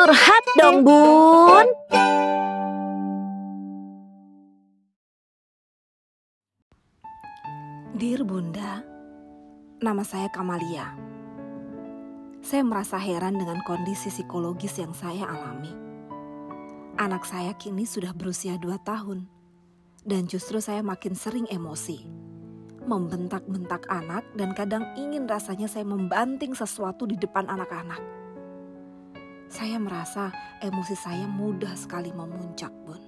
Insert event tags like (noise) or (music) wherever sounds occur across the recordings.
Curhat dong bun Dear Bunda, nama saya Kamalia. Saya merasa heran dengan kondisi psikologis yang saya alami. Anak saya kini sudah berusia 2 tahun, dan justru saya makin sering emosi. Membentak-bentak anak dan kadang ingin rasanya saya membanting sesuatu di depan anak-anak. Saya merasa emosi saya mudah sekali memuncak, Bun.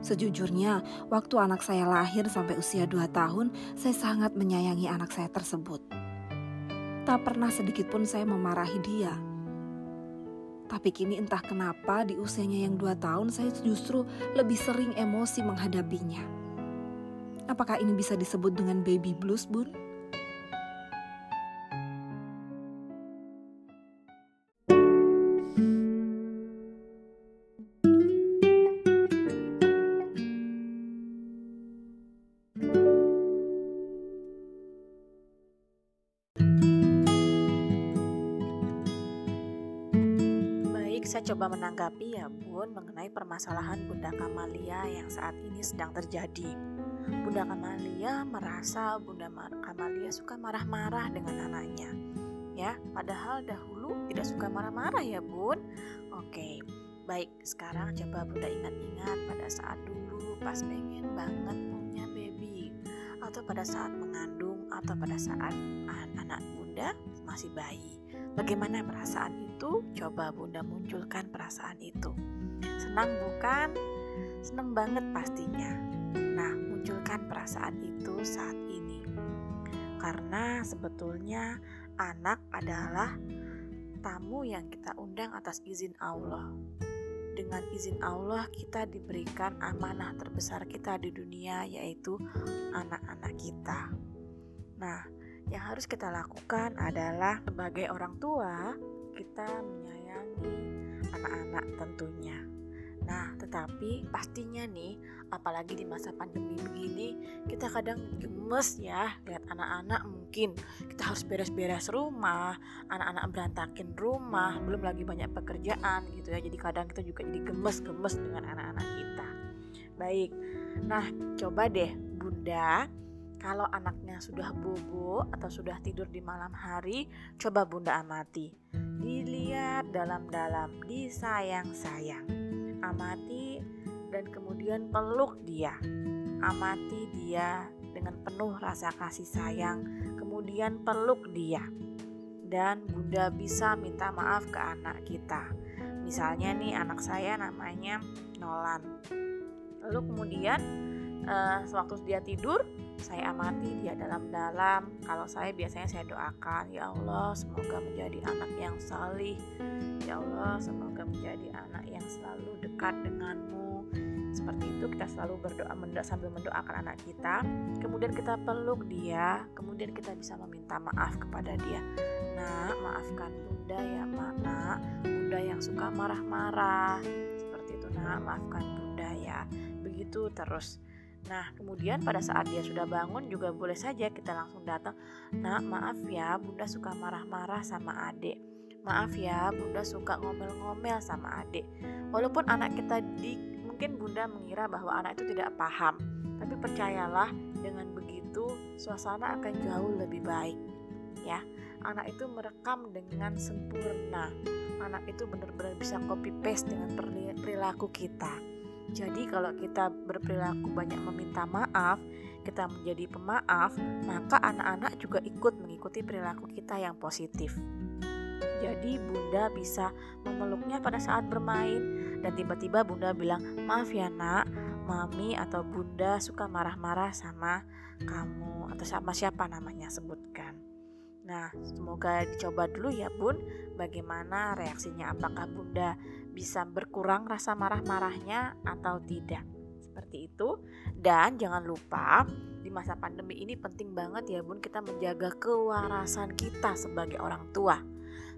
Sejujurnya, waktu anak saya lahir sampai usia 2 tahun, saya sangat menyayangi anak saya tersebut. Tak pernah sedikit pun saya memarahi dia. Tapi kini entah kenapa di usianya yang 2 tahun saya justru lebih sering emosi menghadapinya. Apakah ini bisa disebut dengan baby blues, Bun? Saya coba menanggapi ya Bun mengenai permasalahan Bunda Kamalia yang saat ini sedang terjadi. Bunda Kamalia merasa Bunda Kamalia suka marah-marah dengan anaknya. Ya, padahal dahulu tidak suka marah-marah ya Bun. Oke, baik sekarang coba Bunda ingat-ingat pada saat dulu pas pengen banget punya baby. Atau pada saat mengandung atau pada saat anak Bunda masih bayi. Bagaimana perasaan itu? Coba Bunda munculkan perasaan itu. Senang bukan? Senang banget pastinya. Nah, munculkan perasaan itu saat ini. Karena sebetulnya anak adalah tamu yang kita undang atas izin Allah. Dengan izin Allah kita diberikan amanah terbesar kita di dunia yaitu anak-anak kita. Nah, yang harus kita lakukan adalah sebagai orang tua kita menyayangi anak-anak tentunya. Nah, tetapi pastinya nih, apalagi di masa pandemi begini, kita kadang gemes ya lihat anak-anak mungkin kita harus beres-beres rumah, anak-anak berantakin rumah, belum lagi banyak pekerjaan gitu ya. Jadi kadang kita juga jadi gemes-gemes dengan anak-anak kita. Baik. Nah, coba deh Bunda kalau anaknya sudah bobo atau sudah tidur di malam hari, coba Bunda amati. Dilihat dalam-dalam, disayang-sayang. Amati dan kemudian peluk dia. Amati dia dengan penuh rasa kasih sayang, kemudian peluk dia. Dan Bunda bisa minta maaf ke anak kita. Misalnya nih anak saya namanya Nolan. Lalu kemudian uh, sewaktu dia tidur saya amati dia dalam-dalam. Kalau saya biasanya saya doakan ya Allah semoga menjadi anak yang salih. Ya Allah semoga menjadi anak yang selalu dekat denganmu. Seperti itu kita selalu berdoa mendoa sambil mendoakan anak kita. Kemudian kita peluk dia kemudian kita bisa meminta maaf kepada dia. Nak maafkan bunda ya nak bunda yang suka marah-marah. Seperti itu nak maafkan bunda ya. Begitu terus Nah, kemudian pada saat dia sudah bangun juga boleh saja kita langsung datang. Nah, maaf ya, Bunda suka marah-marah sama adik. Maaf ya, Bunda suka ngomel-ngomel sama adik. Walaupun anak kita di mungkin Bunda mengira bahwa anak itu tidak paham, tapi percayalah dengan begitu suasana akan jauh lebih baik. Ya, anak itu merekam dengan sempurna. Anak itu benar-benar bisa copy paste dengan perilaku kita jadi kalau kita berperilaku banyak meminta maaf, kita menjadi pemaaf, maka anak-anak juga ikut mengikuti perilaku kita yang positif. Jadi bunda bisa memeluknya pada saat bermain dan tiba-tiba bunda bilang, "Maaf ya, Nak, mami atau bunda suka marah-marah sama kamu atau sama siapa namanya sebutkan." Nah, semoga dicoba dulu ya, Bun. Bagaimana reaksinya? Apakah Bunda bisa berkurang rasa marah-marahnya atau tidak? Seperti itu. Dan jangan lupa, di masa pandemi ini penting banget ya, Bun, kita menjaga kewarasan kita sebagai orang tua.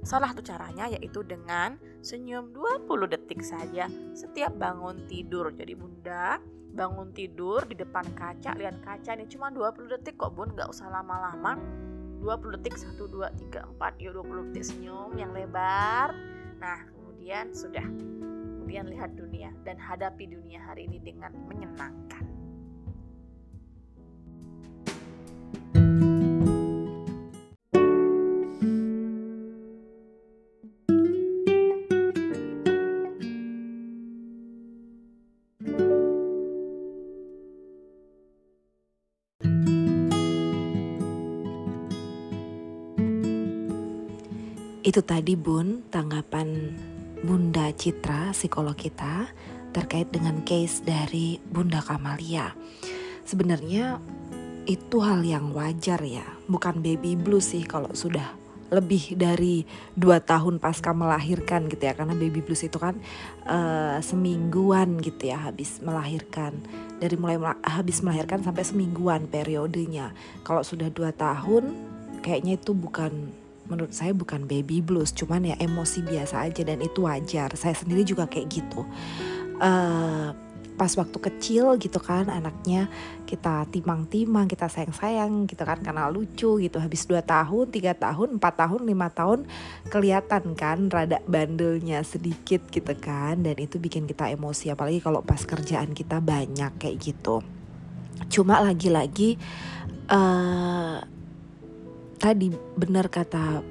Salah satu caranya yaitu dengan senyum 20 detik saja setiap bangun tidur. Jadi Bunda bangun tidur di depan kaca, lihat kaca nih cuma 20 detik kok Bun, gak usah lama-lama 20 detik 1 2 3 4 yuk 20 detik senyum yang lebar Nah, kemudian sudah. Kemudian lihat dunia dan hadapi dunia hari ini dengan menyenangkan. Itu tadi Bun, tanggapan Bunda Citra, psikolog kita terkait dengan case dari Bunda Kamalia. Sebenarnya itu hal yang wajar ya, bukan baby blues sih kalau sudah lebih dari dua tahun pasca melahirkan gitu ya. Karena baby blues itu kan uh, semingguan gitu ya habis melahirkan. Dari mulai habis melahirkan sampai semingguan periodenya. Kalau sudah dua tahun kayaknya itu bukan menurut saya bukan baby blues cuman ya emosi biasa aja dan itu wajar. Saya sendiri juga kayak gitu. Uh, pas waktu kecil gitu kan anaknya kita timang-timang kita sayang-sayang gitu kan karena lucu gitu. Habis 2 tahun tiga tahun empat tahun lima tahun kelihatan kan rada bandelnya sedikit gitu kan. Dan itu bikin kita emosi apalagi kalau pas kerjaan kita banyak kayak gitu. Cuma lagi-lagi uh, tadi benar kata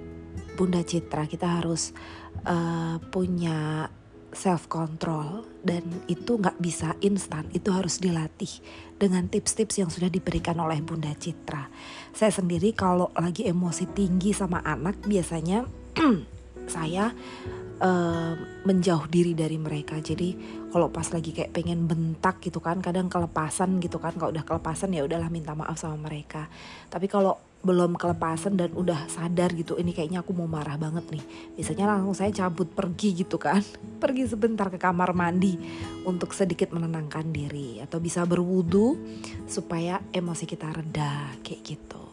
Bunda Citra kita harus uh, punya self control dan itu nggak bisa instan itu harus dilatih dengan tips-tips yang sudah diberikan oleh Bunda Citra. Saya sendiri kalau lagi emosi tinggi sama anak biasanya (clears throat) saya uh, menjauh diri dari mereka. Jadi kalau pas lagi kayak pengen bentak gitu kan kadang kelepasan gitu kan kalau udah kelepasan ya udahlah minta maaf sama mereka. Tapi kalau belum kelepasan dan udah sadar gitu ini kayaknya aku mau marah banget nih. Biasanya langsung saya cabut pergi gitu kan. (laughs) Pergi sebentar ke kamar mandi untuk sedikit menenangkan diri atau bisa berwudu supaya emosi kita reda kayak gitu.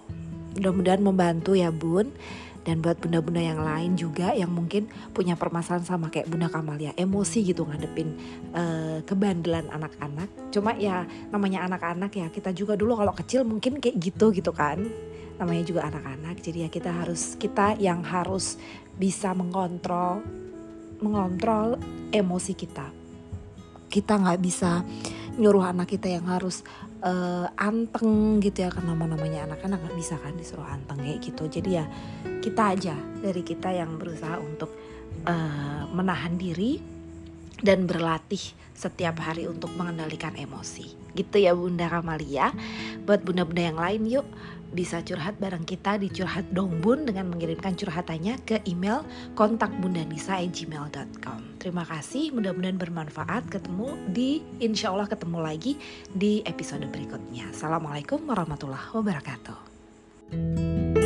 Mudah-mudahan membantu ya bun dan buat bunda-bunda yang lain juga yang mungkin punya permasalahan sama kayak Bunda Kamalia emosi gitu ngadepin uh, kebandelan anak-anak. Cuma ya namanya anak-anak ya kita juga dulu kalau kecil mungkin kayak gitu gitu kan. Namanya juga anak-anak jadi ya kita harus kita yang harus bisa mengontrol mengontrol emosi kita. Kita nggak bisa nyuruh anak kita yang harus uh, anteng gitu ya karena namanya anak-anak nggak bisa kan disuruh anteng kayak gitu. Jadi ya kita aja dari kita yang berusaha untuk uh, menahan diri dan berlatih setiap hari untuk mengendalikan emosi. Gitu ya Bunda Kamalia buat bunda-bunda yang lain yuk bisa curhat bareng kita di curhat dong bun dengan mengirimkan curhatannya ke email kontak gmail.com Terima kasih, mudah-mudahan bermanfaat. Ketemu di, insya Allah ketemu lagi di episode berikutnya. Assalamualaikum warahmatullahi wabarakatuh.